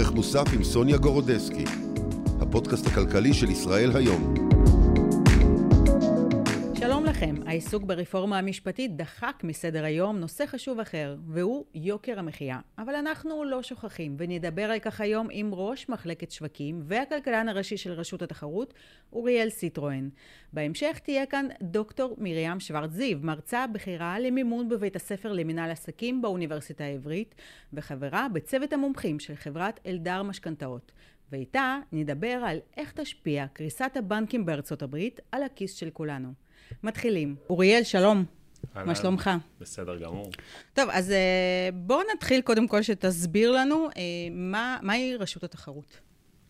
ערך מוסף עם סוניה גורודסקי, הפודקאסט הכלכלי של ישראל היום. לכם, העיסוק ברפורמה המשפטית דחק מסדר היום נושא חשוב אחר, והוא יוקר המחיה. אבל אנחנו לא שוכחים, ונדבר על כך היום עם ראש מחלקת שווקים והכלכלן הראשי של רשות התחרות, אוריאל סיטרואן. בהמשך תהיה כאן דוקטור מרים שוורט זיו, מרצה בכירה למימון בבית הספר למנהל עסקים באוניברסיטה העברית, וחברה בצוות המומחים של חברת אלדר משכנתאות. ואיתה נדבר על איך תשפיע קריסת הבנקים בארצות הברית על הכיס של כולנו. מתחילים. אוריאל, שלום. מה שלומך? בסדר גמור. טוב, אז אה, בואו נתחיל קודם כל שתסביר לנו אה, מה, מהי רשות התחרות.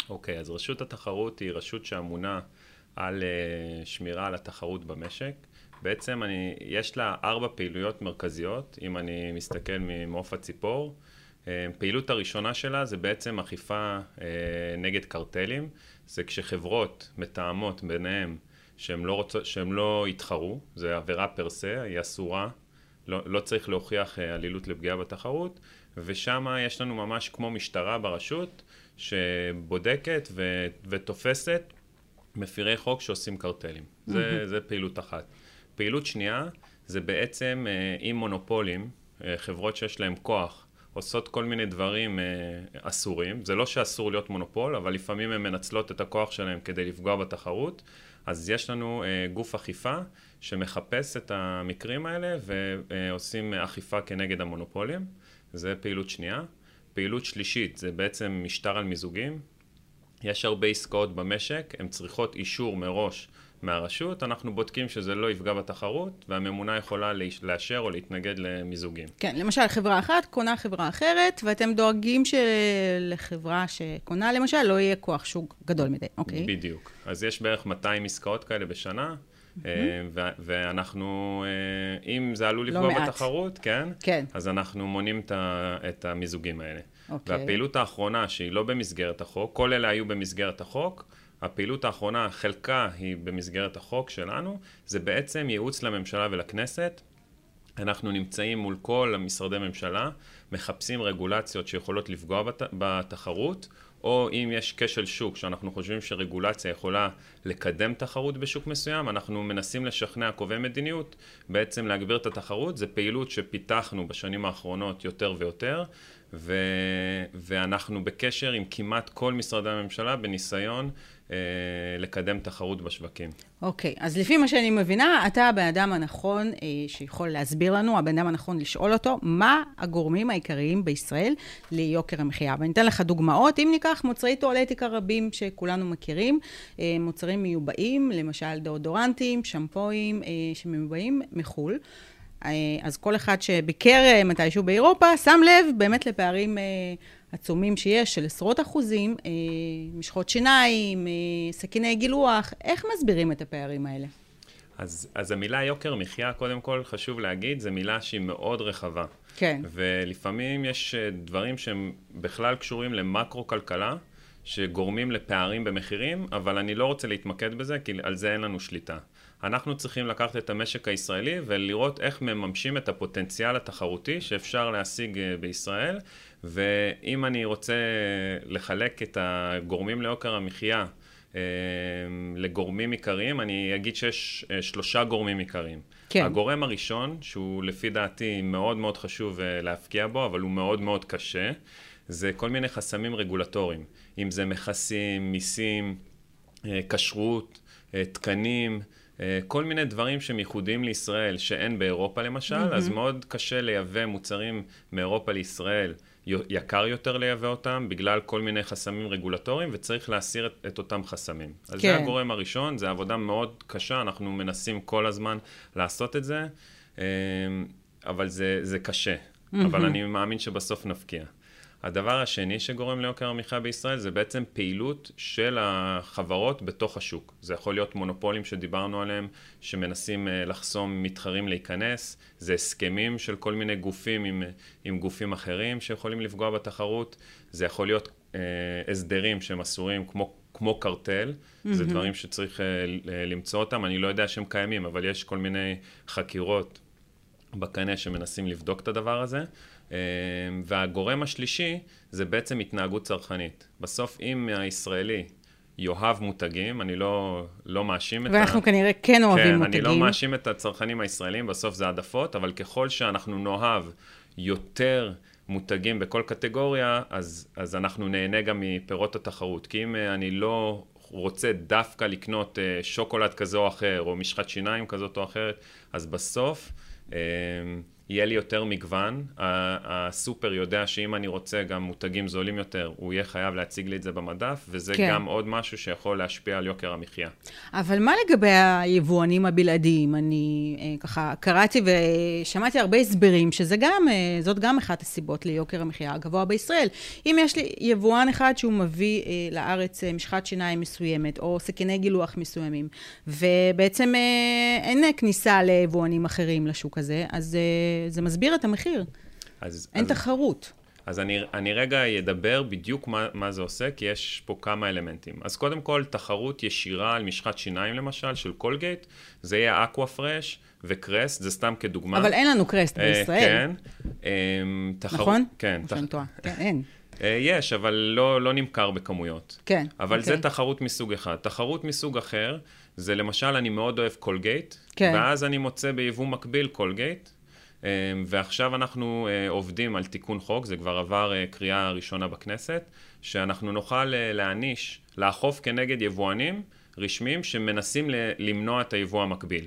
אוקיי, אז רשות התחרות היא רשות שאמונה על אה, שמירה על התחרות במשק. בעצם אני, יש לה ארבע פעילויות מרכזיות, אם אני מסתכל ממעוף הציפור. פעילות הראשונה שלה זה בעצם אכיפה נגד קרטלים. זה כשחברות מתאמות ביניהם שהם לא, רוצ... שהם לא יתחרו, זה עבירה פר סה, היא אסורה, לא, לא צריך להוכיח אה, עלילות לפגיעה בתחרות, ושם יש לנו ממש כמו משטרה ברשות, שבודקת ו... ותופסת מפירי חוק שעושים קרטלים. Mm-hmm. זה, זה פעילות אחת. פעילות שנייה, זה בעצם אה, עם מונופולים, אה, חברות שיש להן כוח, עושות כל מיני דברים אסורים. זה לא שאסור להיות מונופול, אבל לפעמים הן מנצלות את הכוח שלהן כדי לפגוע בתחרות. אז יש לנו uh, גוף אכיפה שמחפש את המקרים האלה ועושים אכיפה כנגד המונופולים, זה פעילות שנייה. פעילות שלישית זה בעצם משטר על מיזוגים. יש הרבה עסקאות במשק, הן צריכות אישור מראש מהרשות, אנחנו בודקים שזה לא יפגע בתחרות, והממונה יכולה לאשר או להתנגד למיזוגים. כן, למשל חברה אחת קונה חברה אחרת, ואתם דואגים שלחברה שקונה למשל לא יהיה כוח שוק גדול מדי, אוקיי? בדיוק. אז יש בערך 200 עסקאות כאלה בשנה. Mm-hmm. ואנחנו, אה, אם זה עלול לא לפגוע לא בתחרות, כן? כן. אז אנחנו מונים את המיזוגים האלה. אוקיי. והפעילות האחרונה, שהיא לא במסגרת החוק, כל אלה היו במסגרת החוק, הפעילות האחרונה, חלקה היא במסגרת החוק שלנו, זה בעצם ייעוץ לממשלה ולכנסת. אנחנו נמצאים מול כל המשרדי ממשלה, מחפשים רגולציות שיכולות לפגוע בת, בתחרות, או אם יש כשל שוק שאנחנו חושבים שרגולציה יכולה לקדם תחרות בשוק מסוים, אנחנו מנסים לשכנע קובעי מדיניות בעצם להגביר את התחרות. זו פעילות שפיתחנו בשנים האחרונות יותר ויותר, ו... ואנחנו בקשר עם כמעט כל משרדי הממשלה בניסיון לקדם תחרות בשווקים. אוקיי, okay, אז לפי מה שאני מבינה, אתה הבן אדם הנכון אה, שיכול להסביר לנו, הבן אדם הנכון לשאול אותו, מה הגורמים העיקריים בישראל ליוקר המחיה. ואני אתן לך דוגמאות, אם ניקח מוצרי טואלטיקה רבים שכולנו מכירים, אה, מוצרים מיובאים, למשל דאודורנטים, שמפואים, שמיובאים מחו"ל. אז כל אחד שביקר מתישהו באירופה, שם לב באמת לפערים עצומים שיש, של עשרות אחוזים, אה, משחות שיניים, אה, סכיני גילוח, איך מסבירים את הפערים האלה? אז, אז המילה יוקר מחיה, קודם כל חשוב להגיד, זו מילה שהיא מאוד רחבה. כן. ולפעמים יש אה, דברים שהם בכלל קשורים למקרו-כלכלה, שגורמים לפערים במחירים, אבל אני לא רוצה להתמקד בזה, כי על זה אין לנו שליטה. אנחנו צריכים לקחת את המשק הישראלי ולראות איך מממשים את הפוטנציאל התחרותי שאפשר להשיג בישראל, ואם אני רוצה לחלק את הגורמים ליוקר המחיה אה, לגורמים עיקריים, אני אגיד שיש אה, שלושה גורמים עיקריים. כן. הגורם הראשון, שהוא לפי דעתי מאוד מאוד חשוב אה, להפקיע בו, אבל הוא מאוד מאוד קשה, זה כל מיני חסמים רגולטוריים. אם זה מכסים, מיסים, כשרות, תקנים, כל מיני דברים שהם ייחודיים לישראל שאין באירופה למשל, mm-hmm. אז מאוד קשה לייבא מוצרים מאירופה לישראל. יקר יותר לייבא אותם בגלל כל מיני חסמים רגולטוריים וצריך להסיר את, את אותם חסמים. אז כן. זה הגורם הראשון, זו עבודה מאוד קשה, אנחנו מנסים כל הזמן לעשות את זה, אמ, אבל זה, זה קשה. Mm-hmm. אבל אני מאמין שבסוף נבקיע. הדבר השני שגורם ליוקר המחיה בישראל זה בעצם פעילות של החברות בתוך השוק. זה יכול להיות מונופולים שדיברנו עליהם, שמנסים אה, לחסום מתחרים להיכנס, זה הסכמים של כל מיני גופים עם, עם גופים אחרים שיכולים לפגוע בתחרות, זה יכול להיות אה, הסדרים שהם אסורים כמו כמו קרטל, mm-hmm. זה דברים שצריך uh, למצוא אותם, אני לא יודע שהם קיימים, אבל יש כל מיני חקירות בקנה שמנסים לבדוק את הדבר הזה. והגורם השלישי זה בעצם התנהגות צרכנית. בסוף אם הישראלי יאהב מותגים, אני לא, לא מאשים את ה... ואנחנו כנראה כן אוהבים כן, מותגים. כן, אני לא מאשים את הצרכנים הישראלים, בסוף זה העדפות, אבל ככל שאנחנו נאהב יותר מותגים בכל קטגוריה, אז, אז אנחנו נהנה גם מפירות התחרות. כי אם אה, אני לא רוצה דווקא לקנות אה, שוקולד כזה או אחר, או משחת שיניים כזאת או אחרת, אז בסוף... אה, יהיה לי יותר מגוון. הסופר יודע שאם אני רוצה גם מותגים זולים יותר, הוא יהיה חייב להציג לי את זה במדף, וזה כן. גם עוד משהו שיכול להשפיע על יוקר המחיה. אבל מה לגבי היבואנים הבלעדיים? אני אה, ככה קראתי ושמעתי הרבה הסברים, שזה גם, אה, זאת גם אחת הסיבות ליוקר המחיה הגבוה בישראל. אם יש לי יבואן אחד שהוא מביא אה, לארץ משחת שיניים מסוימת, או סכיני גילוח מסוימים, ובעצם אין כניסה ליבואנים אחרים לשוק הזה, אז... זה מסביר את המחיר. אז, אין אז, תחרות. אז אני, אני רגע אדבר בדיוק מה, מה זה עושה, כי יש פה כמה אלמנטים. אז קודם כל, תחרות ישירה על משחת שיניים למשל, של קולגייט, זה יהיה אקווה פרש וקרסט, זה סתם כדוגמה. אבל אין לנו קרסט אה, בישראל. כן. אה, תחרות, נכון? כן. תח... טועה. כן, אין. אה, יש, אבל לא, לא נמכר בכמויות. כן. אבל אוקיי. זה תחרות מסוג אחד. תחרות מסוג אחר, זה למשל, אני מאוד אוהב קולגייט, כן. ואז אני מוצא ביבוא מקביל קולגייט, אמ, ועכשיו אנחנו אה, עובדים על תיקון חוק, זה כבר עבר אה, קריאה ראשונה בכנסת, שאנחנו נוכל אה, להעניש, לאכוף כנגד יבואנים רשמיים שמנסים למנוע את היבוא המקביל.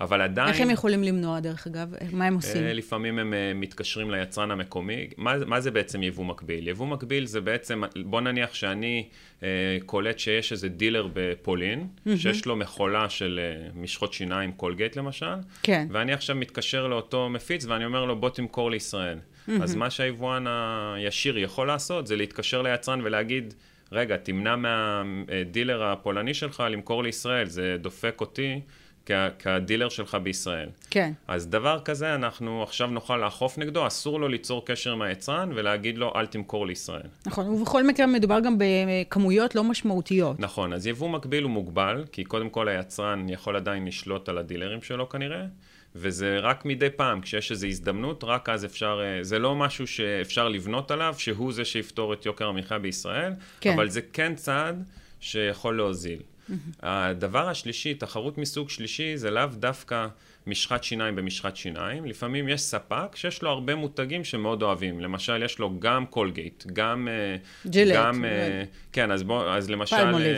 אבל עדיין... איך הם יכולים למנוע, דרך אגב? מה הם עושים? לפעמים הם מתקשרים ליצרן המקומי. מה, מה זה בעצם יבוא מקביל? יבוא מקביל זה בעצם, בוא נניח שאני אה, קולט שיש איזה דילר בפולין, mm-hmm. שיש לו מכולה של אה, משחות שיניים קולגייט למשל, כן. ואני עכשיו מתקשר לאותו מפיץ ואני אומר לו, בוא תמכור לישראל. Mm-hmm. אז מה שהיבואן הישיר יכול לעשות זה להתקשר ליצרן ולהגיד, רגע, תמנע מהדילר הפולני שלך למכור לישראל, זה דופק אותי. כדילר שלך בישראל. כן. אז דבר כזה, אנחנו עכשיו נוכל לאכוף נגדו, אסור לו ליצור קשר עם היצרן ולהגיד לו, אל תמכור לישראל. נכון, ובכל מקרה מדובר גם בכמויות לא משמעותיות. נכון, אז יבוא מקביל הוא מוגבל, כי קודם כל היצרן יכול עדיין לשלוט על הדילרים שלו כנראה. וזה רק מדי פעם, כשיש איזו הזדמנות, רק אז אפשר, אה, זה לא משהו שאפשר לבנות עליו, שהוא זה שיפתור את יוקר המחיה בישראל, כן. אבל זה כן צעד שיכול להוזיל. הדבר השלישי, תחרות מסוג שלישי, זה לאו דווקא משחת שיניים במשחת שיניים. לפעמים יש ספק שיש לו הרבה מותגים שמאוד אוהבים. למשל, יש לו גם קולגייט, גם... אה, ג'ילט. גם, אה, כן, אז בוא, אז למשל... פלמוליב.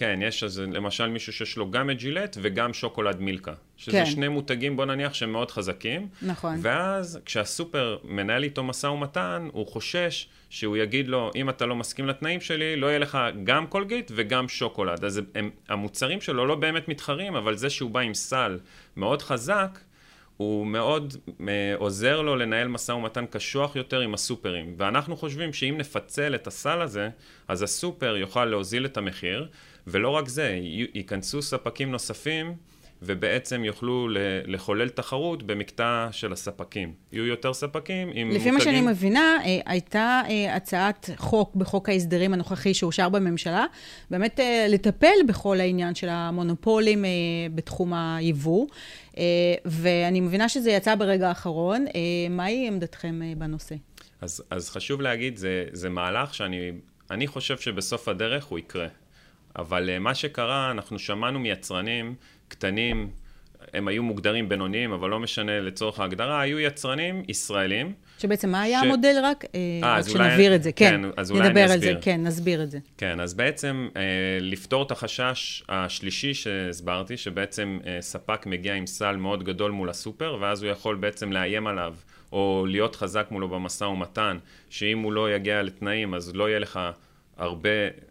כן, יש אז למשל מישהו שיש לו גם את ג'ילט וגם שוקולד מילקה. שזה כן. שני מותגים, בוא נניח, שהם מאוד חזקים. נכון. ואז כשהסופר מנהל איתו משא ומתן, הוא חושש שהוא יגיד לו, אם אתה לא מסכים לתנאים שלי, לא יהיה לך גם קולגייט וגם שוקולד. אז הם, המוצרים שלו לא באמת מתחרים, אבל זה שהוא בא עם סל מאוד חזק, הוא מאוד uh, עוזר לו לנהל משא ומתן קשוח יותר עם הסופרים. ואנחנו חושבים שאם נפצל את הסל הזה, אז הסופר יוכל להוזיל את המחיר, ולא רק זה, ייכנסו ספקים נוספים ובעצם יוכלו לחולל תחרות במקטע של הספקים. יהיו יותר ספקים עם מותגים... לפי מה שאני מבינה, אה, הייתה אה, הצעת חוק בחוק ההסדרים הנוכחי שאושר בממשלה, באמת אה, לטפל בכל העניין של המונופולים בתחום היבוא, ואני מבינה שזה יצא ברגע האחרון. מהי עמדתכם בנושא? אז, אז חשוב להגיד, זה, זה מהלך שאני חושב שבסוף הדרך הוא יקרה. אבל מה שקרה, אנחנו שמענו מיצרנים קטנים, הם היו מוגדרים בינוניים, אבל לא משנה לצורך ההגדרה, היו יצרנים ישראלים. שבעצם מה היה ש... המודל רק? אה, אז שנבהיר את זה, כן. כן אז אולי נדבר על זה, כן, נסביר את זה. כן, אז בעצם אה, לפתור את החשש השלישי שהסברתי, שבעצם אה, ספק מגיע עם סל מאוד גדול מול הסופר, ואז הוא יכול בעצם לאיים עליו, או להיות חזק מולו במשא ומתן, שאם הוא לא יגיע לתנאים, אז לא יהיה לך הרבה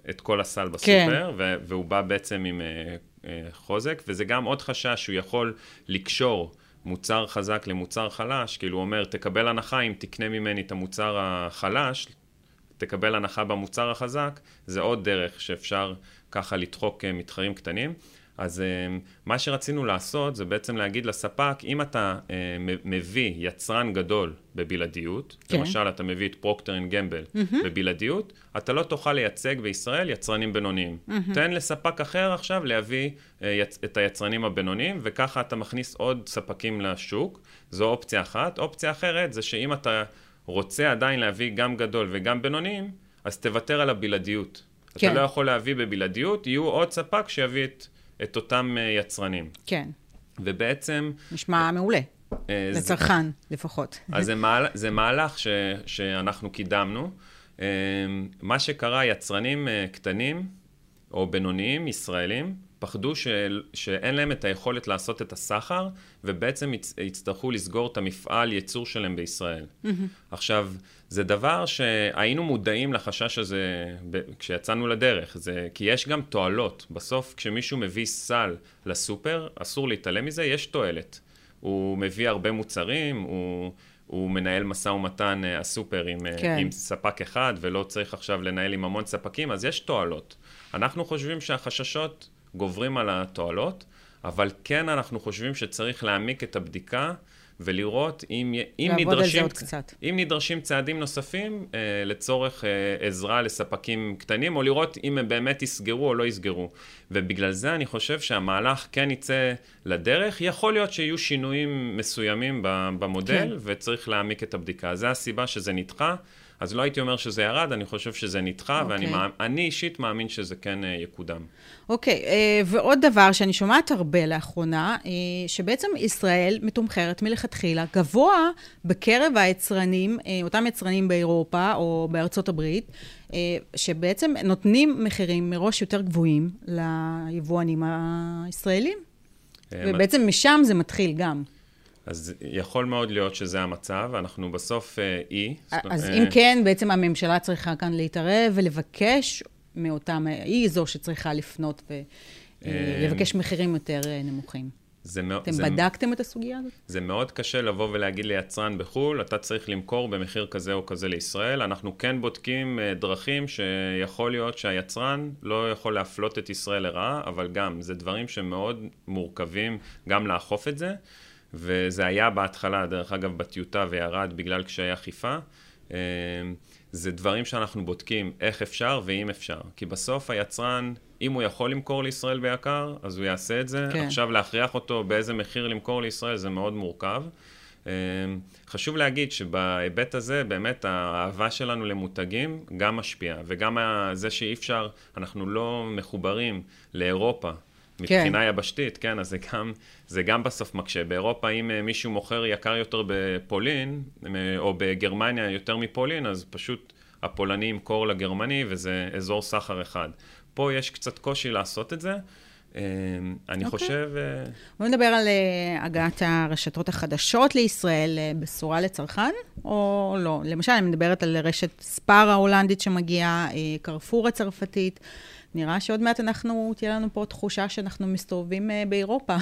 את כל הסל בסופר, כן. והוא בא בעצם עם אה, אה, חוזק, וזה גם עוד חשש שהוא יכול לקשור מוצר חזק למוצר חלש, כאילו הוא אומר, תקבל הנחה אם תקנה ממני את המוצר החלש, תקבל הנחה במוצר החזק, זה עוד דרך שאפשר ככה לדחוק אה, מתחרים קטנים. אז uh, מה שרצינו לעשות זה בעצם להגיד לספק, אם אתה uh, מביא יצרן גדול בבלעדיות, כן. למשל אתה מביא את פרוקטר אנד גמבל mm-hmm. בבלעדיות, אתה לא תוכל לייצג בישראל יצרנים בינוניים. Mm-hmm. תן לספק אחר עכשיו להביא יצ- את היצרנים הבינוניים, וככה אתה מכניס עוד ספקים לשוק, זו אופציה אחת. אופציה אחרת זה שאם אתה רוצה עדיין להביא גם גדול וגם בינוניים, אז תוותר על הבלעדיות. כן. אתה לא יכול להביא בבלעדיות, יהיו עוד ספק שיביא את, את אותם אה, יצרנים. כן, ובעצם... נשמע מעולה. אה, לצרכן, לפחות. אז זה, מהל, זה מהלך ש, שאנחנו קידמנו. אה, מה שקרה, יצרנים אה, קטנים או בינוניים, ישראלים, פחדו ש, שאין להם את היכולת לעשות את הסחר, ובעצם יצ, יצטרכו לסגור את המפעל ייצור שלהם בישראל. עכשיו, זה דבר שהיינו מודעים לחשש הזה ב- כשיצאנו לדרך, זה, כי יש גם תועלות. בסוף, כשמישהו מביא סל לסופר, אסור להתעלם מזה, יש תועלת. הוא מביא הרבה מוצרים, הוא, הוא מנהל משא ומתן, אה, הסופר, עם, אה, כן. עם ספק אחד, ולא צריך עכשיו לנהל עם המון ספקים, אז יש תועלות. אנחנו חושבים שהחששות גוברים על התועלות, אבל כן אנחנו חושבים שצריך להעמיק את הבדיקה ולראות אם, אם, נדרשים. אם נדרשים צעדים נוספים אה, לצורך אה, עזרה לספקים קטנים, או לראות אם הם באמת יסגרו או לא יסגרו. ובגלל זה אני חושב שהמהלך כן יצא לדרך. יכול להיות שיהיו שינויים מסוימים במודל. כן. וצריך להעמיק את הבדיקה. זו הסיבה שזה נדחה. אז לא הייתי אומר שזה ירד, אני חושב שזה נדחה, אוקיי. ואני מאמ- אני אישית מאמין שזה כן אה, יקודם. אוקיי, אה, ועוד דבר שאני שומעת הרבה לאחרונה, אה, שבעצם ישראל מתומחרת מלכתחילה גבוה בקרב היצרנים, אה, אותם יצרנים באירופה או בארצות הברית, אה, שבעצם נותנים מחירים מראש יותר גבוהים ליבואנים הישראלים. ובעצם משם זה מתחיל גם. אז יכול מאוד להיות שזה המצב, אנחנו בסוף אה, אי. אז אה, אם כן, בעצם הממשלה צריכה כאן להתערב ולבקש מאותם, היא זו שצריכה לפנות ולבקש מחירים יותר אה, נמוכים. זה מאוד- אתם זה- בדקתם את הסוגיה הזאת? זה מאוד קשה לבוא ולהגיד ליצרן בחו"ל, אתה צריך למכור במחיר כזה או כזה לישראל. אנחנו כן בודקים אה, דרכים שיכול להיות שהיצרן לא יכול להפלות את ישראל לרעה, אבל גם, זה דברים שמאוד מורכבים גם לאכוף את זה, וזה היה בהתחלה, דרך אגב, בטיוטה וירד בגלל קשיי אכיפה. אה, זה דברים שאנחנו בודקים איך אפשר ואם אפשר. כי בסוף היצרן, אם הוא יכול למכור לישראל ביקר, אז הוא יעשה את זה. כן. עכשיו להכריח אותו באיזה מחיר למכור לישראל זה מאוד מורכב. אה, חשוב להגיד שבהיבט הזה, באמת האהבה שלנו למותגים גם משפיעה, וגם זה שאי אפשר, אנחנו לא מחוברים לאירופה. מבחינה יבשתית, כן, אז זה גם, זה גם בסוף מקשה. באירופה, אם אה, מישהו מוכר יקר יותר בפולין, אה, או בגרמניה יותר מפולין, אז פשוט הפולני ימכור לגרמני, וזה אזור סחר אחד. פה יש קצת קושי לעשות את זה. אה, אני אוקיי. חושב... בואו נדבר על הגעת הרשתות החדשות לישראל, בשורה לצרכן, או לא? למשל, אני מדברת על רשת ספאר ההולנדית שמגיעה, קרפור הצרפתית. נראה שעוד מעט אנחנו, תהיה לנו פה תחושה שאנחנו מסתובבים אה, באירופה.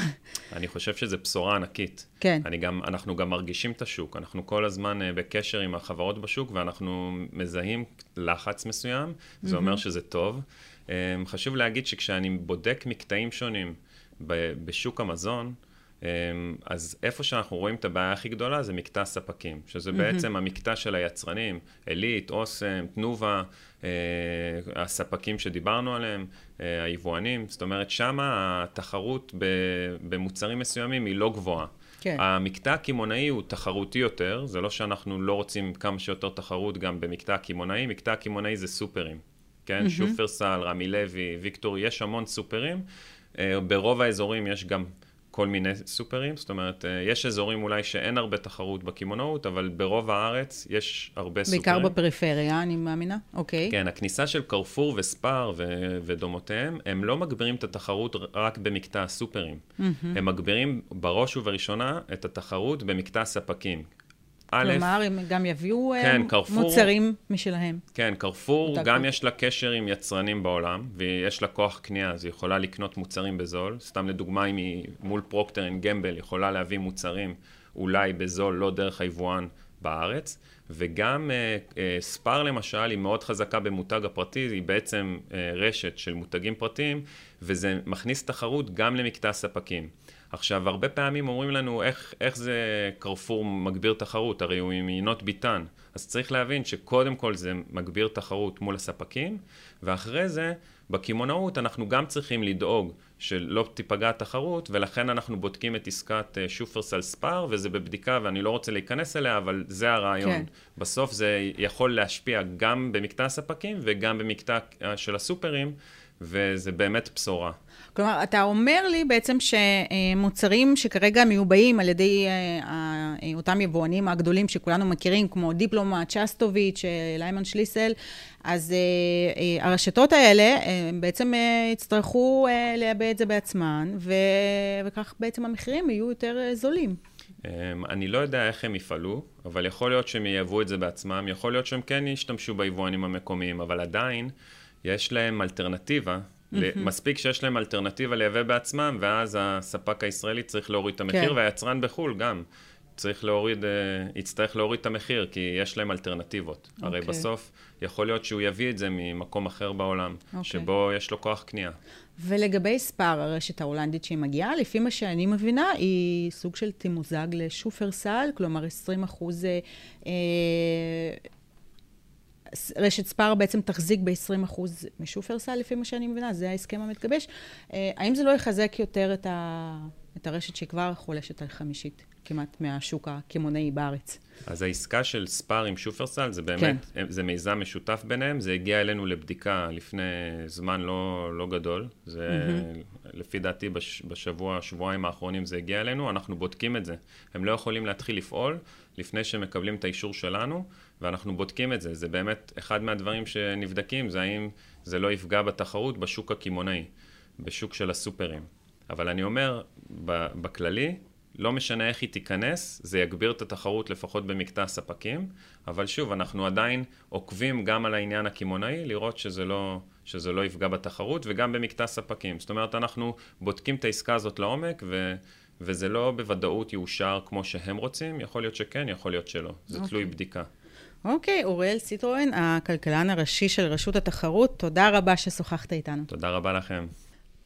אני חושב שזו בשורה ענקית. כן. אני גם, אנחנו גם מרגישים את השוק, אנחנו כל הזמן אה, בקשר עם החברות בשוק ואנחנו מזהים לחץ מסוים, זה אומר שזה טוב. אה, חשוב להגיד שכשאני בודק מקטעים שונים בשוק המזון, אז איפה שאנחנו רואים את הבעיה הכי גדולה זה מקטע ספקים, שזה בעצם המקטע של היצרנים, עילית, אוסם, תנובה, אה, הספקים שדיברנו עליהם, אה, היבואנים, זאת אומרת, שם התחרות ב- במוצרים מסוימים היא לא גבוהה. כן. המקטע הקמעונאי הוא תחרותי יותר, זה לא שאנחנו לא רוצים כמה שיותר תחרות גם במקטע הקמעונאי, מקטע הקמעונאי זה סופרים, כן? Mm-hmm. שופרסל, רמי לוי, ויקטור, יש המון סופרים. אה, ברוב האזורים יש גם כל מיני סופרים, זאת אומרת, אה, יש אזורים אולי שאין הרבה תחרות בקמעונאות, אבל ברוב הארץ יש הרבה סופרים. בעיקר בפריפריה, אני מאמינה. אוקיי. כן, הכניסה של קרפור וספאר ו- ודומותיהם, הם לא מגבירים את התחרות רק במקטע הסופרים. הם מגבירים בראש ובראשונה את התחרות במקטע הספקים. א', כלומר, הם גם יביאו אה, כן, קרפור- מוצרים משלהם. כן, קרפור, גם קרפור. יש לה קשר עם יצרנים בעולם, ויש לה כוח קנייה, אז היא יכולה לקנות מוצרים בזול. סתם לדוגמה, אם היא מול פרוקטר אנד גמבל, יכולה להביא מוצרים אולי בזול, לא דרך היבואן בארץ. וגם אה, אה, ספאר למשל, היא מאוד חזקה במותג הפרטי, היא בעצם אה, רשת של מותגים פרטיים, וזה מכניס תחרות גם למקטע הספקים. עכשיו, הרבה פעמים אומרים לנו איך, איך זה קרפור מגביר תחרות, הרי הוא עם יינות ביטן. אז צריך להבין שקודם כל זה מגביר תחרות מול הספקים, ואחרי זה, בקמעונאות אנחנו גם צריכים לדאוג שלא תיפגע התחרות, ולכן אנחנו בודקים את עסקת אה, שופרסל ספאר, וזה בבדיקה ואני לא רוצה להיכנס אליה, אבל זה הרעיון. כן. בסוף זה יכול להשפיע גם במקטע הספקים וגם במקטע אה, של הסופרים, וזה באמת בשורה. כלומר, אתה אומר לי בעצם שמוצרים שכרגע מיובאים על ידי אה, אותם יבואנים הגדולים שכולנו מכירים, כמו דיפלומה, צ'סטוביץ', ליימן שליסל, אז הרשתות האלה בעצם יצטרכו לייבא את זה בעצמן, וכך בעצם המחירים יהיו יותר זולים. אמ, אני לא יודע איך הם יפעלו, אבל יכול להיות שהם ייבאו את זה בעצמם, יכול להיות שהם כן ישתמשו ביבואנים המקומיים, אבל עדיין יש להם אלטרנטיבה. מספיק שיש להם אלטרנטיבה לייבא בעצמם, ואז הספק הישראלי צריך להוריד את המחיר, כן. והיצרן בחו"ל גם צריך להוריד, uh, יצטרך להוריד את המחיר, כי יש להם אלטרנטיבות. Okay. הרי אוקיי. בסוף יכול להיות שהוא יביא את זה ממקום אחר בעולם, okay. אוקיי. שבו יש לו כוח קנייה. ולגבי ספאר, הרשת ההולנדית שהיא מגיעה, לפי מה שאני מבינה, היא סוג של תמוזג לשופרסל, כלומר 20 אחוז... אה, אה, רשת ספאר בעצם תחזיק ב-20% משופרסל, לפי מה שאני מבינה, זה ההסכם המתגבש. אה, האם זה לא יחזק יותר את, ה... את הרשת שכבר חולשת על חמישית כמעט מהשוק הקמעונאי בארץ? אז העסקה של ספאר עם שופרסל, זה באמת, כן. זה מיזם משותף ביניהם, זה הגיע אלינו לבדיקה לפני זמן לא, לא גדול, זה mm-hmm. לפי דעתי בש, בשבוע, שבועיים האחרונים זה הגיע אלינו, אנחנו בודקים את זה. הם לא יכולים להתחיל לפעול לפני שהם מקבלים את האישור שלנו, ואנחנו בודקים את זה. זה באמת, אחד מהדברים שנבדקים זה האם זה לא יפגע בתחרות בשוק הקמעונאי, בשוק של הסופרים. אבל אני אומר, בכללי, לא משנה איך היא תיכנס, זה יגביר את התחרות לפחות במקטע הספקים, אבל שוב, אנחנו עדיין עוקבים גם על העניין הקמעונאי, לראות שזה לא, שזה לא יפגע בתחרות, וגם במקטע הספקים. זאת אומרת, אנחנו בודקים את העסקה הזאת לעומק, ו, וזה לא בוודאות יאושר כמו שהם רוצים, יכול להיות שכן, יכול להיות שלא. זה okay. תלוי אוקיי. בדיקה. אוקיי, אוריאל סיטרואן, הכלכלן הראשי של רשות התחרות, תודה רבה ששוחחת איתנו. תודה רבה לכם.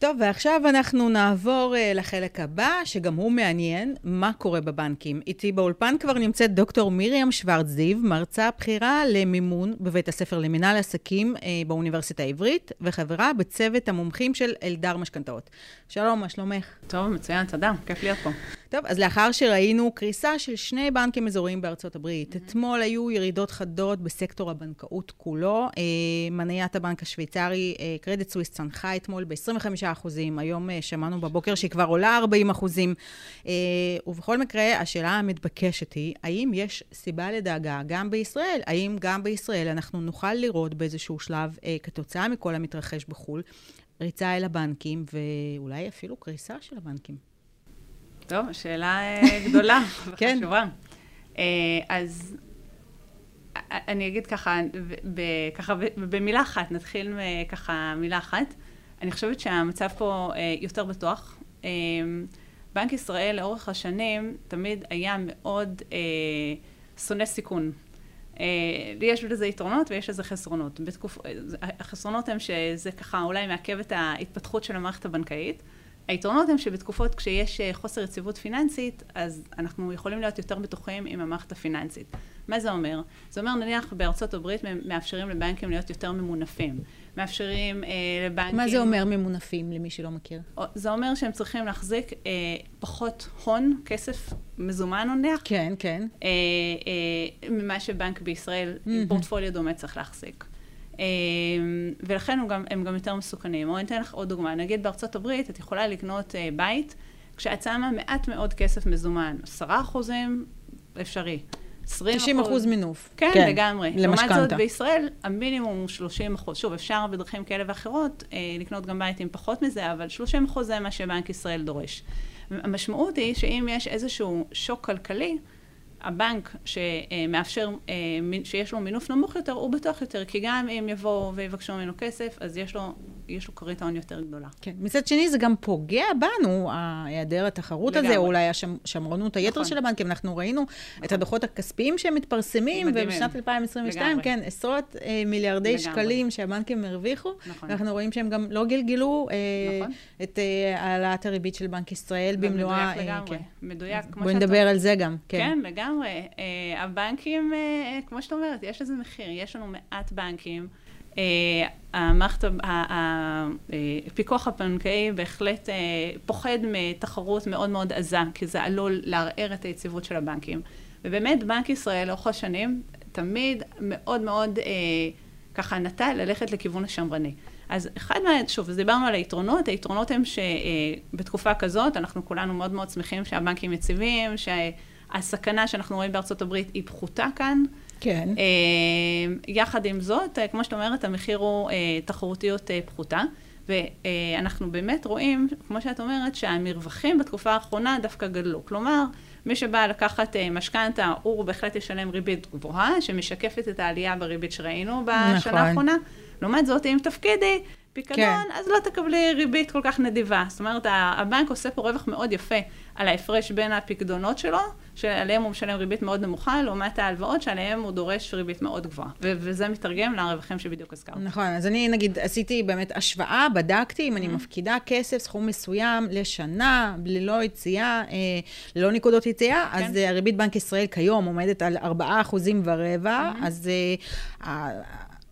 טוב, ועכשיו אנחנו נעבור uh, לחלק הבא, שגם הוא מעניין, מה קורה בבנקים. איתי באולפן כבר נמצאת דוקטור מרים שוורץ-זיו, מרצה בכירה למימון בבית הספר למנהל עסקים uh, באוניברסיטה העברית, וחברה בצוות המומחים של אלדר משכנתאות. שלום, מה שלומך? טוב, מצוין, תודה, כיף להיות פה. טוב, אז לאחר שראינו קריסה של שני בנקים אזוריים בארצות הברית, mm-hmm. אתמול היו ירידות חדות בסקטור הבנקאות כולו. אה, מניית הבנק השוויצרי, קרדיט סוויס צנחה אתמול ב-25 אחוזים, היום אה, שמענו בבוקר שהיא כבר עולה 40 אחוזים. אה, ובכל מקרה, השאלה המתבקשת היא, האם יש סיבה לדאגה גם בישראל? האם גם בישראל אנחנו נוכל לראות באיזשהו שלב, אה, כתוצאה מכל המתרחש בחו"ל, ריצה אל הבנקים, ואולי אפילו קריסה של הבנקים? טוב, שאלה גדולה. וחשובה. כן. אז אני אגיד ככה, ככה במילה אחת, נתחיל ככה מילה אחת. אני חושבת שהמצב פה יותר בטוח. בנק ישראל לאורך השנים תמיד היה מאוד שונא סיכון. יש לזה יתרונות ויש לזה חסרונות. בתקופ... החסרונות הם שזה ככה אולי מעכב את ההתפתחות של המערכת הבנקאית. היתרונות הם שבתקופות כשיש אה, חוסר יציבות פיננסית, אז אנחנו יכולים להיות יותר בטוחים עם המערכת הפיננסית. מה זה אומר? זה אומר נניח בארצות הברית מאפשרים לבנקים להיות יותר ממונפים. מאפשרים אה, לבנקים... מה זה אומר ממונפים, למי שלא מכיר? זה אומר שהם צריכים להחזיק אה, פחות הון, כסף מזומן נניח. כן, כן. אה, אה, ממה שבנק בישראל, mm-hmm. עם פורטפוליו דומה צריך להחזיק. אמ, ולכן הם גם, הם גם יותר מסוכנים. או אני אתן לך עוד דוגמה, נגיד בארצות הברית את יכולה לקנות אה, בית כשאת שמה מעט מאוד כסף מזומן, עשרה אחוזים אפשרי. 20 90 אחוז מינוף. כן, כן לגמרי. למשכנתה. לעומת זאת, בישראל המינימום הוא 30 אחוז. שוב, אפשר בדרכים כאלה ואחרות אה, לקנות גם בית עם פחות מזה, אבל 30 אחוז זה מה שבנק ישראל דורש. המשמעות היא שאם יש איזשהו שוק כלכלי, הבנק שמאפשר, אה, שיש לו מינוף נמוך יותר, הוא בטוח יותר, כי גם אם יבואו ויבקשו ממנו כסף, אז יש לו יש לו כרית ההון יותר גדולה. כן. מצד שני, זה גם פוגע בנו, היעדר התחרות לגמרי. הזה, או אולי השמרנות היתר נכון. של הבנקים. אנחנו ראינו נכון. את הדוחות הכספיים שהם מתפרסמים, ובשנת 2022, לגמרי. כן, עשרות אה, מיליארדי לגמרי. שקלים שהבנקים הרוויחו. נכון. אנחנו רואים שהם גם לא גלגלו אה, נכון. את אה, העלאת הריבית של בנק ישראל במלואה. מדויק לגמרי. כן. מדויק, כמו בואי נדבר על זה גם. כן, כן לגמרי. אה, הבנקים, אה, כמו שאת אומרת, יש לזה מחיר. יש לנו מעט בנקים. אה, המערכת, הפיקוח הבנקאי בהחלט פוחד מתחרות מאוד מאוד עזה, כי זה עלול לערער את היציבות של הבנקים. ובאמת, בנק ישראל לאורך השנים תמיד מאוד מאוד ככה נטה ללכת לכיוון השמרני. אז אחד מה... שוב, אז דיברנו על היתרונות, היתרונות הם שבתקופה כזאת, אנחנו כולנו מאוד מאוד שמחים שהבנקים יציבים, שהסכנה שאנחנו רואים בארצות הברית היא פחותה כאן. כן. אה, יחד עם זאת, אה, כמו שאת אומרת, המחיר הוא אה, תחרותיות פחותה. ואנחנו באמת רואים, כמו שאת אומרת, שהמרווחים בתקופה האחרונה דווקא גדלו. כלומר, מי שבא לקחת משכנתה, הוא בהחלט ישלם ריבית גבוהה, שמשקפת את העלייה בריבית שראינו בשנה נכון. האחרונה. לעומת זאת, אם תפקידי פיקדון, כן. אז לא תקבלי ריבית כל כך נדיבה. זאת אומרת, הבנק עושה פה רווח מאוד יפה על ההפרש בין הפיקדונות שלו, שעליהם הוא משלם ריבית מאוד נמוכה, לעומת ההלוואות שעליהם הוא דורש ריבית מאוד גבוהה. ו- וזה מתרגם לרווחים שבדיוק הזכרת. נכון, אז אני נגיד עשיתי באמת השוואה, בדקתי אם אני mm-hmm. מפקידה כסף, סכום מסוים, לשנה, ללא יציאה, אה, ללא נקודות יציאה, כן. אז אה, הריבית בנק ישראל כיום עומדת על 4% ורבע, mm-hmm. אז... אה,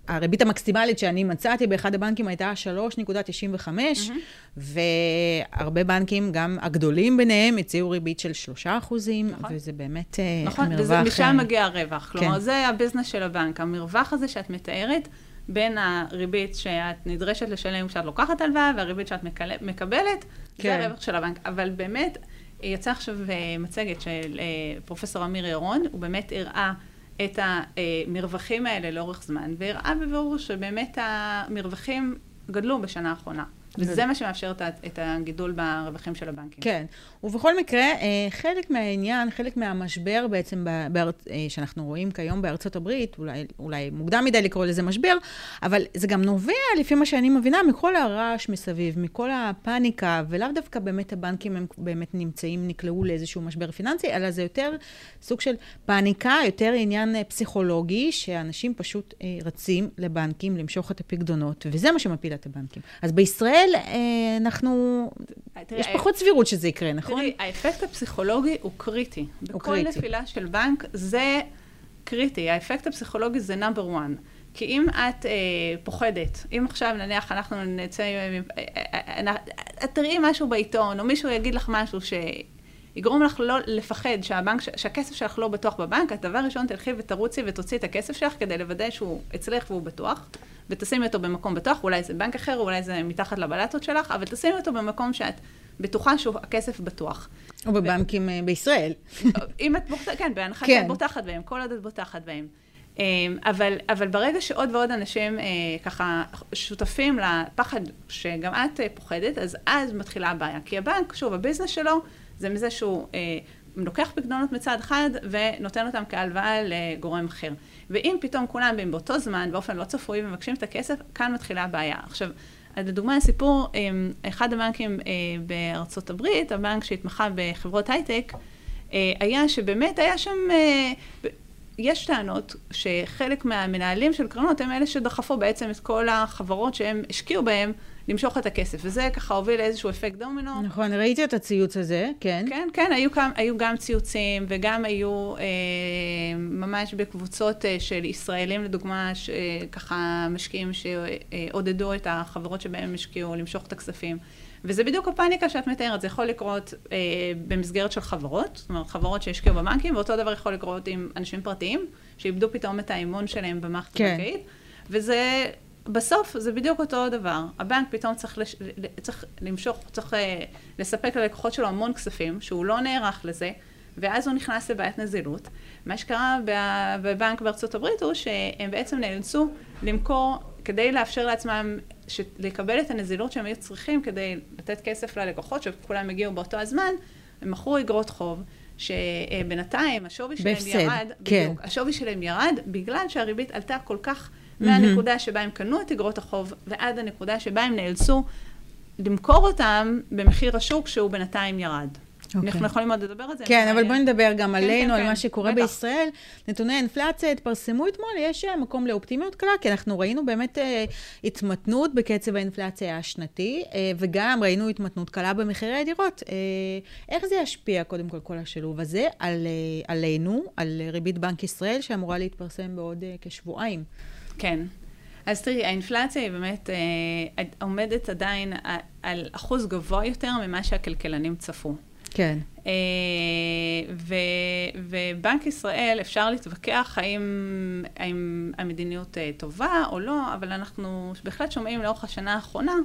הריבית המקסימלית שאני מצאתי באחד הבנקים הייתה 3.95, mm-hmm. והרבה בנקים, גם הגדולים ביניהם, הציעו ריבית של 3 אחוזים, נכון. וזה באמת אה, נכון, מרווח... נכון, ומשם אה, מגיע הרווח. כלומר, כן. זה הביזנס של הבנק. המרווח הזה שאת מתארת, בין הריבית שאת נדרשת לשלם כשאת לוקחת הלוואה, והריבית שאת מקל... מקבלת, כן. זה הרווח של הבנק. אבל באמת, יצא עכשיו אה, מצגת של פרופסור אמיר ירון, הוא באמת הראה... את המרווחים האלה לאורך זמן, והראה בבירור שבאמת המרווחים גדלו בשנה האחרונה. וזה מה שמאפשר את הגידול ברווחים של הבנקים. כן, ובכל מקרה, אה, חלק מהעניין, חלק מהמשבר בעצם בארצ... אה, שאנחנו רואים כיום בארצות הברית, אולי, אולי מוקדם מדי לקרוא לזה משבר, אבל זה גם נובע, לפי מה שאני מבינה, מכל הרעש מסביב, מכל הפאניקה, ולאו דווקא באמת הבנקים הם באמת נמצאים, נקלעו לאיזשהו משבר פיננסי, אלא זה יותר סוג של פאניקה, יותר עניין אה, פסיכולוגי, שאנשים פשוט רצים לבנקים למשוך את הפקדונות, וזה מה שמפיל את הבנקים. אז בישראל אנחנו, יש פחות סבירות שזה יקרה, נכון? נכון? תראי, האפקט הפסיכולוגי הוא קריטי. הוא בכל קריטי. נפילה של בנק זה קריטי. האפקט הפסיכולוגי זה number one. כי אם את אה, פוחדת, אם עכשיו נניח אנחנו נצא, אה, אה, אה, את תראי משהו בעיתון, או מישהו יגיד לך משהו שיגרום לך לא לפחד שהבנק, שהכסף שלך לא בטוח בבנק, את דבר ראשון תלכי ותרוצי ותוציאי את הכסף שלך כדי לוודא שהוא אצלך והוא בטוח, ותשימי אותו במקום בטוח, אולי זה בנק אחר, אולי זה מתחת לבלטות שלך, אבל תשימי אותו במקום שאת בטוחה שהכסף בטוח. או בבנקים ו... אה, בישראל. אם את בוטחת, כן, בהנחה כן. שאת בוטחת בהם, כל עוד את בוטחת בהם. אמ, אבל, אבל ברגע שעוד ועוד אנשים אה, ככה שותפים לפחד שגם את אה, פוחדת, אז אז מתחילה הבעיה. כי הבנק, שוב, הביזנס שלו זה מזה שהוא אה, לוקח פקדונות מצד אחד ונותן אותם כהלוואה לגורם אחר. ואם פתאום כולם באים באותו זמן, באופן לא צפוי, ומבקשים את הכסף, כאן מתחילה הבעיה. עכשיו, אז לדוגמה, הסיפור, אחד הבנקים אה, בארצות הברית, הבנק שהתמחה בחברות הייטק, אה, היה שבאמת היה שם, אה, יש טענות שחלק מהמנהלים של קרנות הם אלה שדחפו בעצם את כל החברות שהם השקיעו בהם למשוך את הכסף, וזה ככה הוביל לאיזשהו אפקט דומינו. נכון, ראיתי את הציוץ הזה, כן. כן, כן, היו, גם, היו גם ציוצים, וגם היו אה, ממש בקבוצות אה, של ישראלים, לדוגמה, שככה משקיעים שעודדו את החברות שבהם הם השקיעו למשוך את הכספים. וזה בדיוק הפאניקה שאת מתארת, זה יכול לקרות אה, במסגרת של חברות, זאת אומרת, חברות שהשקיעו בבנקים, ואותו דבר יכול לקרות עם אנשים פרטיים, שאיבדו פתאום את האמון שלהם במערכת כן. הבנקאית, וזה בסוף זה בדיוק אותו דבר. הבנק פתאום צריך, לש... צריך למשוך, צריך אה, לספק ללקוחות שלו המון כספים, שהוא לא נערך לזה, ואז הוא נכנס לבעיית נזילות. מה שקרה בבנק בארצות הברית הוא שהם בעצם נאלצו למכור, כדי לאפשר לעצמם ש... לקבל את הנזילות שהם היו צריכים כדי לתת כסף ללקוחות, שכולם הגיעו באותו הזמן, הם מכרו אגרות חוב. שבינתיים השווי שלהם בפסד, ירד, כן. בדיוק, השווי שלהם ירד בגלל שהריבית עלתה כל כך מהנקודה שבה הם קנו את אגרות החוב ועד הנקודה שבה הם נאלצו למכור אותם במחיר השוק שהוא בינתיים ירד. Okay. אנחנו אוקיי. יכולים עוד לדבר על זה. כן, אבל בואי נדבר גם כן, עלינו, כן, על כן. מה שקורה בטח. בישראל. נתוני האינפלציה התפרסמו אתמול, יש אה, מקום לאופטימיות קלה, כי אנחנו ראינו באמת uh, התמתנות בקצב האינפלציה השנתי, uh, וגם ראינו התמתנות קלה במחירי הדירות. Uh, איך זה ישפיע, קודם כל, כל השילוב הזה, על, uh, עלינו, על ריבית בנק ישראל, שאמורה להתפרסם בעוד uh, כשבועיים? כן. אז תראי, האינפלציה היא באמת אה, עומדת עדיין על אחוז גבוה יותר ממה שהכלכלנים צפו. כן. אה, ו, ובנק ישראל, אפשר להתווכח האם, האם המדיניות אה, טובה או לא, אבל אנחנו בהחלט שומעים לאורך השנה האחרונה,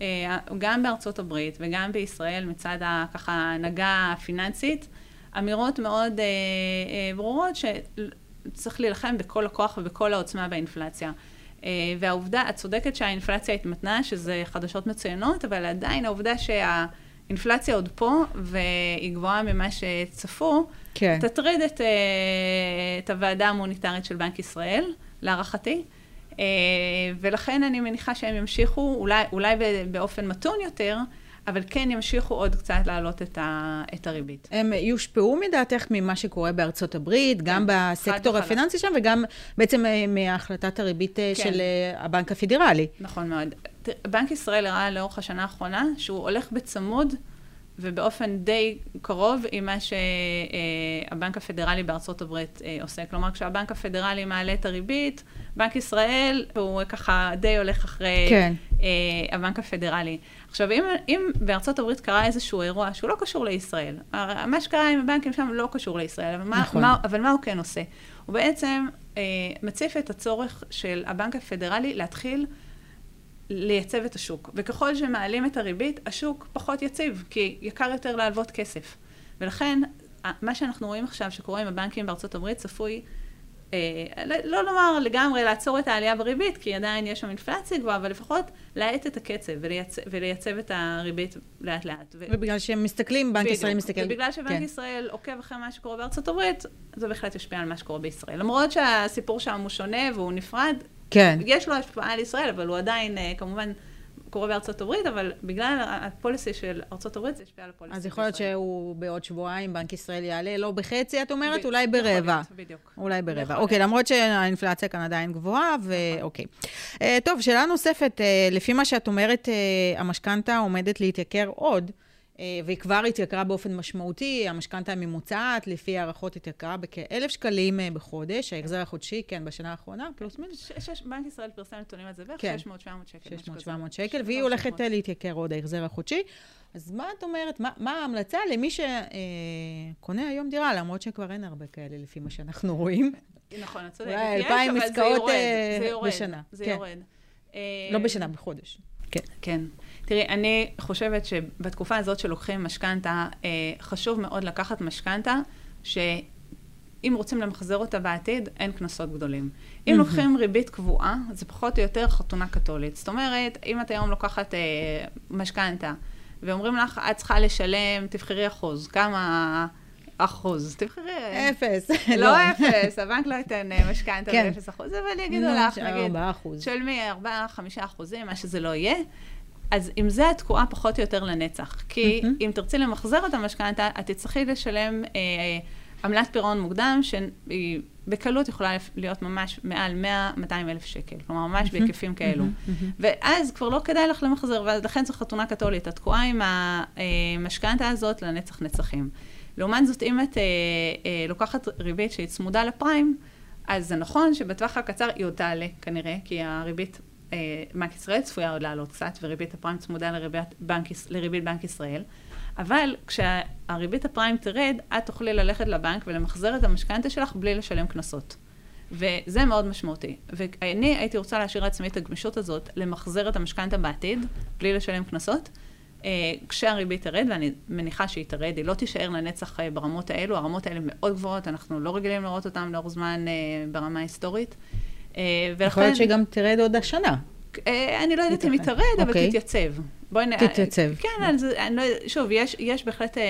אה, גם בארצות הברית וגם בישראל מצד ככה ההנהגה הפיננסית, אמירות מאוד ברורות שצריך להילחם בכל הכוח ובכל העוצמה באינפלציה. והעובדה, את צודקת שהאינפלציה התמתנה, שזה חדשות מצוינות, אבל עדיין העובדה שה... אינפלציה עוד פה, והיא גבוהה ממה שצפו, כן. תטריד את, אה, את הוועדה המוניטרית של בנק ישראל, להערכתי. אה, ולכן אני מניחה שהם ימשיכו, אולי, אולי באופן מתון יותר, אבל כן ימשיכו עוד קצת להעלות את, ה, את הריבית. הם יושפעו מדעתך ממה שקורה בארצות הברית, כן, גם בסקטור הפיננסי שם, וגם בעצם אה, מהחלטת הריבית כן. של הבנק הפדרלי. נכון מאוד. בנק ישראל הראה לאורך השנה האחרונה שהוא הולך בצמוד ובאופן די קרוב עם מה שהבנק הפדרלי בארצות הברית אה, עושה. כלומר, כשהבנק הפדרלי מעלה את הריבית, בנק ישראל הוא ככה די הולך אחרי כן. אה, הבנק הפדרלי. עכשיו, אם, אם בארצות הברית קרה איזשהו אירוע שהוא לא קשור לישראל, מה שקרה עם הבנקים שם לא קשור לישראל, אבל, נכון. מה, אבל מה הוא כן עושה? הוא בעצם אה, מציף את הצורך של הבנק הפדרלי להתחיל לייצב את השוק. וככל שמעלים את הריבית, השוק פחות יציב, כי יקר יותר להלוות כסף. ולכן, מה שאנחנו רואים עכשיו שקורה עם הבנקים בארצות הברית, צפוי, לא, לא לומר לגמרי לעצור את העלייה בריבית, כי עדיין יש שם אינפלציה גבוהה, אבל לפחות להאט את הקצב ולייצב, ולייצב את הריבית לאט לאט. ו... ובגלל שהם מסתכלים, בנק בדיוק. ישראל מסתכל... ובגלל שבנק כן. ישראל עוקב אחרי מה שקורה בארצות הברית, זה בהחלט ישפיע על מה שקורה בישראל. למרות שהסיפור שם הוא שונה והוא נפרד, כן. יש לו השפעה על ישראל, אבל הוא עדיין, אה, כמובן, קורה בארצות הברית, אבל בגלל הפוליסי של ארצות הברית, זה ישפיע על הפוליסי אז יכול להיות שהוא בעוד שבועיים, בנק ישראל יעלה, לא בחצי, את אומרת? אולי ברבע. בדיוק. אולי ברבע. אוקיי, למרות שהאינפלציה כאן עדיין גבוהה, ואוקיי. אה, טוב, שאלה נוספת, אה, לפי מה שאת אומרת, המשכנתה עומדת להתייקר עוד. אה, והיא כבר התייקרה באופן משמעותי, המשכנתה הממוצעת, לפי הערכות התייקרה בכ-1,000 שקלים אה, בחודש, ההחזר החודשי, כן, בשנה האחרונה, פלוס מינוס. בנק ישראל פרסם נתונים על זה בערך 600-700 שקל. 600-700 שקל, והיא הולכת אה, להתייקר עוד, ההחזר החודשי. אז מה את אומרת, מה, מה ההמלצה למי שקונה היום דירה, למרות שכבר אין הרבה כאלה, לפי מה שאנחנו רואים? נכון, את צודקת. אולי אלפיים עסקאות בשנה. זה יורד. לא בשנה, בחודש. כן. כן. תראי, אני חושבת שבתקופה הזאת שלוקחים משכנתה, אה, חשוב מאוד לקחת משכנתה, שאם רוצים למחזר אותה בעתיד, אין קנסות גדולים. אם לוקחים ריבית קבועה, זה פחות או יותר חתונה קתולית. זאת אומרת, אם את היום לוקחת אה, משכנתה, ואומרים לך, את צריכה לשלם, תבחרי אחוז, כמה... אחוז, תבחרי. אפס. לא, לא אפס, הבנק לא ייתן אה, משכנתה כן. באפס אחוז, אבל יגידו לך, נגיד, ארבעה אחוז. של מי, ארבעה, חמישה אחוזים, מה שזה לא יהיה. אז עם זה את תקועה פחות או יותר לנצח. כי mm-hmm. אם תרצי למחזר את המשכנתה, את תצטרכי לשלם אה, עמלת פירעון מוקדם, שהיא בקלות יכולה להיות ממש מעל 100-200 אלף שקל. כלומר, ממש mm-hmm. בהיקפים כאלו. Mm-hmm. ואז כבר לא כדאי לך למחזר, ולכן זו חתונה קתולית. את תקועה עם המשכנתה הזאת לנצח נצחים. לעומת זאת, אם את אה, אה, לוקחת ריבית שהיא צמודה לפריים, אז זה נכון שבטווח הקצר היא עוד תעלה כנראה, כי הריבית אה, בנק ישראל צפויה עוד לעלות קצת, וריבית הפריים צמודה לריבית בנק, לריבית בנק ישראל. אבל כשהריבית הפריים תרד, את תוכלי ללכת לבנק ולמחזר את המשכנתה שלך בלי לשלם קנסות. וזה מאוד משמעותי. ואני הייתי רוצה להשאיר לעצמי את הגמישות הזאת, למחזר את המשכנתה בעתיד, בלי לשלם קנסות, אה, כשהריבית תרד, ואני מניחה שהיא תרד, היא לא תישאר לנצח אה, ברמות האלו, הרמות האלה מאוד גבוהות, אנחנו לא רגילים לראות אותן לאור זמן ברמה היסטורית. ולכן... יכול להיות שגם תרד עוד השנה. אה, אני לא יודעת אם היא תרד, אבל אוקיי. תתייצב. בואי נ... תתייצב. כן, אז אני לא, שוב, יש, יש בהחלט אה,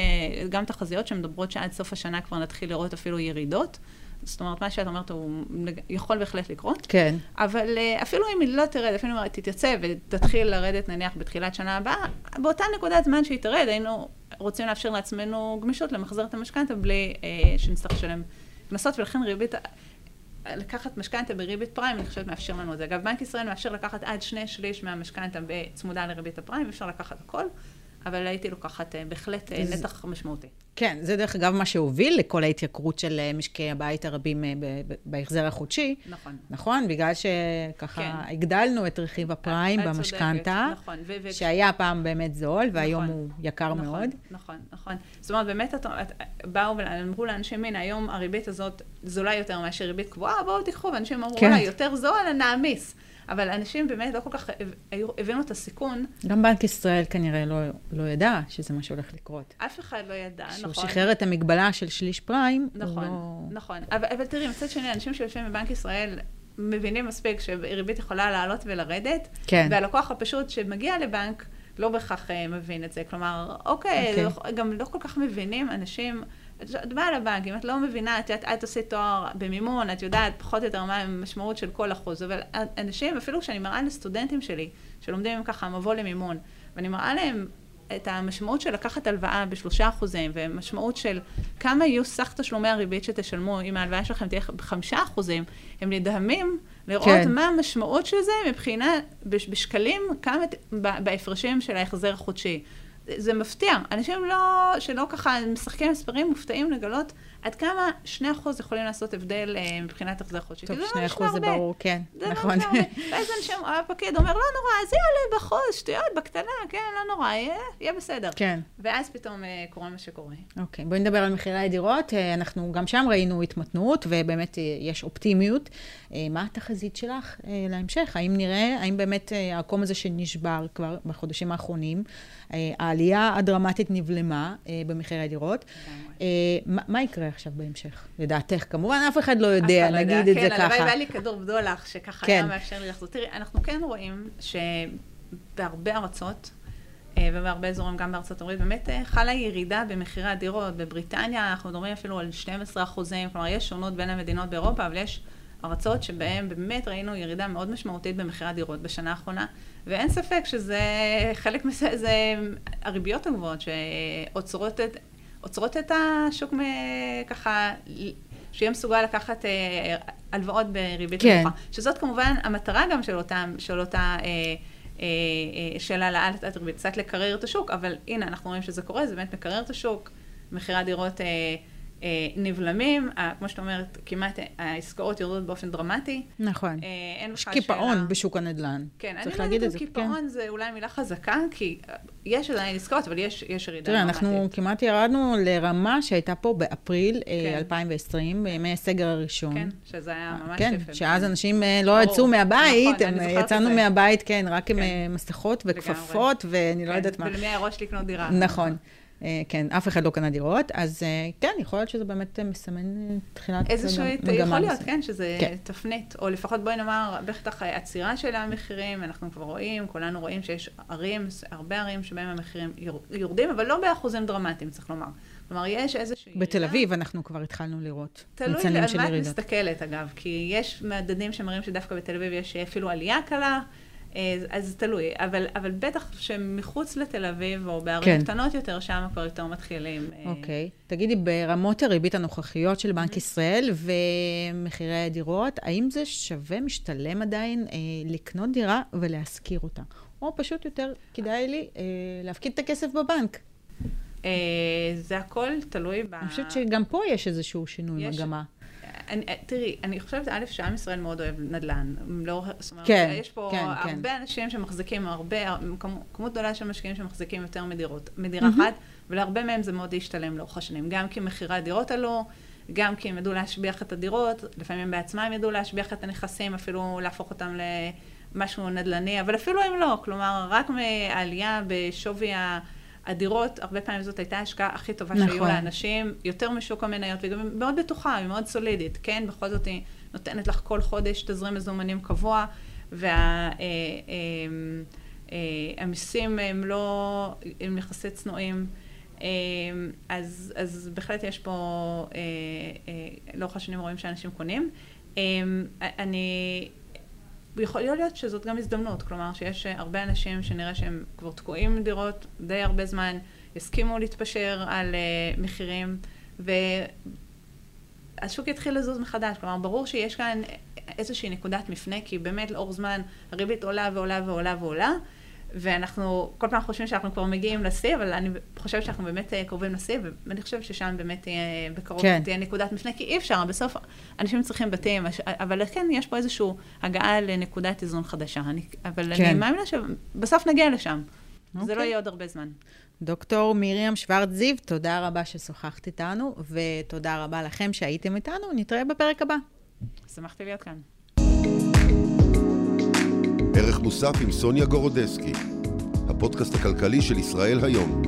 גם תחזיות שמדברות שעד סוף השנה כבר נתחיל לראות אפילו ירידות זאת אומרת, מה שאת אומרת הוא יכול בהחלט לקרות. כן. אבל אה, אפילו אם היא לא תרד, אפילו אם היא תתייצב ותתחיל לרדת נניח בתחילת שנה הבאה, באותה נקודת זמן שהיא תרד, היינו רוצים לאפשר לעצמנו גמישות למחזר את המשכנתה בלי אה, שנצטרך לשלם קנסות, ולכן ריבית, לקחת משכנתה בריבית פריים, אני חושבת מאפשר לנו את זה. אגב, בנק ישראל מאפשר לקחת עד שני שליש מהמשכנתה בצמודה לריבית הפריים, אפשר לקחת הכל. אבל הייתי לוקחת אה, בהחלט אה, נתח משמעותי. כן, זה דרך אגב מה שהוביל לכל ההתייקרות של אה, משקי הבית הרבים בהחזר החודשי. נכון. נכון? בגלל שככה כן. הגדלנו את רכיב הפריים במשכנתה, נכון. ו- שהיה פעם באמת זול, והיום נכון, הוא יקר נכון, מאוד. נכון, נכון. זאת אומרת, באמת את, את, באו ואמרו לאנשים, הנה, היום הריבית הזאת זולה יותר מאשר ריבית קבועה, בואו תיקחו, ואנשים אמרו, כן. יותר זול, נעמיס. אבל אנשים באמת לא כל כך הבינו את הסיכון. גם בנק ישראל כנראה לא, לא ידע שזה מה שהולך לקרות. אף אחד לא ידע, נכון. כשהוא שחרר את המגבלה של שליש פריים, נכון, לא... נכון. אבל, אבל תראי, מצד שני, אנשים שיושבים בבנק ישראל מבינים מספיק שריבית יכולה לעלות ולרדת, כן. והלקוח הפשוט שמגיע לבנק, לא בהכרח אה, מבין את זה. כלומר, אוקיי, אוקיי. לא, גם לא כל כך מבינים אנשים, את באה לבנק, אם את לא מבינה, את יודעת, את עושה תואר במימון, את יודעת פחות או יותר מה המשמעות של כל אחוז, אבל אנשים, אפילו כשאני מראה לסטודנטים שלי, שלומדים ככה מבוא למימון, ואני מראה להם את המשמעות של לקחת הלוואה בשלושה אחוזים, ומשמעות של כמה יהיו סך תשלומי הריבית שתשלמו, אם ההלוואה שלכם תהיה בחמישה אחוזים, הם נדהמים לראות כן. מה המשמעות של זה מבחינה, בשקלים, כמה, בהפרשים של ההחזר החודשי. זה מפתיע. אנשים לא, שלא ככה משחקים מספרים, מופתעים לגלות עד כמה 2% יכולים לעשות הבדל אה, מבחינת החזר חודשי. טוב, 2% זה ברור, כן, לא נכון. ואז אנשים, הפקיד אומר, לא נורא, זה יעלה בחודש, שטויות, בקטנה, כן, לא נורא, יהיה, בסדר. כן. ואז פתאום אה, קורה מה שקורה. אוקיי, בואי נדבר על מחירי הדירות. אה, אנחנו גם שם ראינו התמתנות, ובאמת יש אופטימיות. מה התחזית שלך להמשך? האם נראה, האם באמת העקום הזה שנשבר כבר בחודשים האחרונים, העלייה הדרמטית נבלמה במחירי הדירות, מה יקרה עכשיו בהמשך, לדעתך? כמובן, אף אחד לא יודע, לא נגיד את זה ככה. כן, הלוואי והיה לי כדור בדולח, שככה היה מאפשר לי לחזור. תראי, אנחנו כן רואים שבהרבה ארצות, אה, ובהרבה אזורים, גם בארצות הברית, באמת אה, חלה ירידה במחירי הדירות. בבריטניה אנחנו מדברים אפילו על 12 אחוזים, כלומר, יש שונות בין המדינות באירופה, אבל יש ארצות שבהן באמת ראינו ירידה מאוד משמעותית במחירי הדירות בשנה האחרונה, ואין ספק שזה חלק מזה, זה הריביות הגבוהות שעוצרות את, עוצרות את השוק ככה, שיהיה מסוגל לקחת אה, הלוואות בריבית כן. נמוכה. שזאת כמובן המטרה גם של, אותם, של אותה אה, אה, אה, של העלאת הריבית, קצת לקרר את השוק, אבל הנה, אנחנו רואים שזה קורה, זה באמת מקרר את השוק, מחירי הדירות... אה, נבלמים, כמו שאת אומרת, כמעט העסקאות יורדות באופן דרמטי. נכון. אה, אין יש קיפאון שאלה... בשוק הנדל"ן. כן, אני לא יודעת אם קיפאון כן. זה אולי מילה חזקה, כי יש עדיין עסקאות, אבל יש, יש ירידה תראה, דרמטית. תראה, אנחנו כמעט ירדנו לרמה שהייתה פה באפריל אה, כן. 2020, בימי הסגר הראשון. כן, שזה היה ממש כן, יפה. שאז אנשים לא יצאו מהבית, נכון, הם, יצאנו מהבית, כן, רק כן. עם מסכות וכפפות, ואני לא כן, יודעת מה. ולמי היה ראש לקנות דירה. נכון. אה, כן, אף אחד לא קנה דירות, אז אה, כן, יכול להיות שזה באמת מסמן תחילת איזשהו, יכול להיות, כן, שזה כן. תפנית, או לפחות בואי נאמר, בטח עצירה של המחירים, אנחנו כבר רואים, כולנו רואים שיש ערים, הרבה ערים שבהם המחירים יורדים, אבל לא באחוזים דרמטיים, צריך לומר. כלומר, יש איזושהי... בתל אביב אנחנו כבר התחלנו לראות מצנים של ירידות. תלוי על מה את מסתכלת, אגב, כי יש מדדים שמראים שדווקא בתל אביב יש אפילו עלייה קלה. אה, אז תלוי, אבל, אבל בטח שמחוץ לתל אביב, או בערים כן. קטנות יותר, שם כבר יותר מתחילים. אה, אוקיי. Okay. תגידי, ברמות הריבית הנוכחיות של בנק. ישראל ומחירי הדירות, האם זה שווה, משתלם עדיין, אה, לקנות דירה ולהשכיר אותה? או פשוט יותר כדאי לי אה, להפקיד את הכסף בבנק? אה, זה הכל תלוי ב... אני חושבת שגם פה יש איזשהו שינוי יש... מגמה. אני, תראי, אני חושבת, א', שעם ישראל מאוד אוהב נדל"ן. לא, זאת אומרת, כן, יש פה כן, הרבה כן. אנשים שמחזיקים, הרבה, כמות גדולה של משקיעים שמחזיקים יותר מדירות, מדירה mm-hmm. אחת, ולהרבה מהם זה מאוד להשתלם לאורך השנים. גם כי מחירי הדירות עלו, גם כי הם ידעו להשביח את הדירות, לפעמים הם בעצמם ידעו להשביח את הנכסים, אפילו להפוך אותם למשהו נדל"ני, אבל אפילו אם לא, כלומר, רק מהעלייה בשווי ה... הדירות, הרבה פעמים זאת הייתה ההשקעה הכי טובה נכון. שהיו לאנשים, יותר משוק המניות, והיא גם מאוד בטוחה, היא מאוד סולידית, כן? בכל זאת היא נותנת לך כל חודש תזרים מזומנים קבוע, והמיסים אה, אה, אה, הם לא, הם יחסית צנועים. אז, אז בהחלט יש פה, לאורך השנים רואים שאנשים קונים. אני, יכול להיות שזאת גם הזדמנות, כלומר שיש הרבה אנשים שנראה שהם כבר תקועים דירות די הרבה זמן, הסכימו להתפשר על מחירים, והשוק יתחיל לזוז מחדש. כלומר, ברור שיש כאן איזושהי נקודת מפנה, כי באמת לאור זמן הריבית עולה ועולה ועולה ועולה, ואנחנו כל פעם חושבים שאנחנו כבר מגיעים לשיא, אבל אני חושבת שאנחנו באמת אה, קרובים לשיא, ואני חושבת ששם באמת תהיה, בקרוב כן. תהיה נקודת מפנה, כי אי אפשר, בסוף אנשים צריכים בתים, אבל כן, יש פה איזושהי הגעה לנקודת איזון חדשה. אני, אבל כן. אני מאמינה שבסוף נגיע לשם. אוקיי. זה לא יהיה עוד הרבה זמן. דוקטור מרים שוורץ זיו, תודה רבה ששוחחת איתנו, ותודה רבה לכם שהייתם איתנו. נתראה בפרק הבא. שמחתי להיות כאן. ערך מוסף עם סוניה גורודסקי, הפודקאסט הכלכלי של ישראל היום.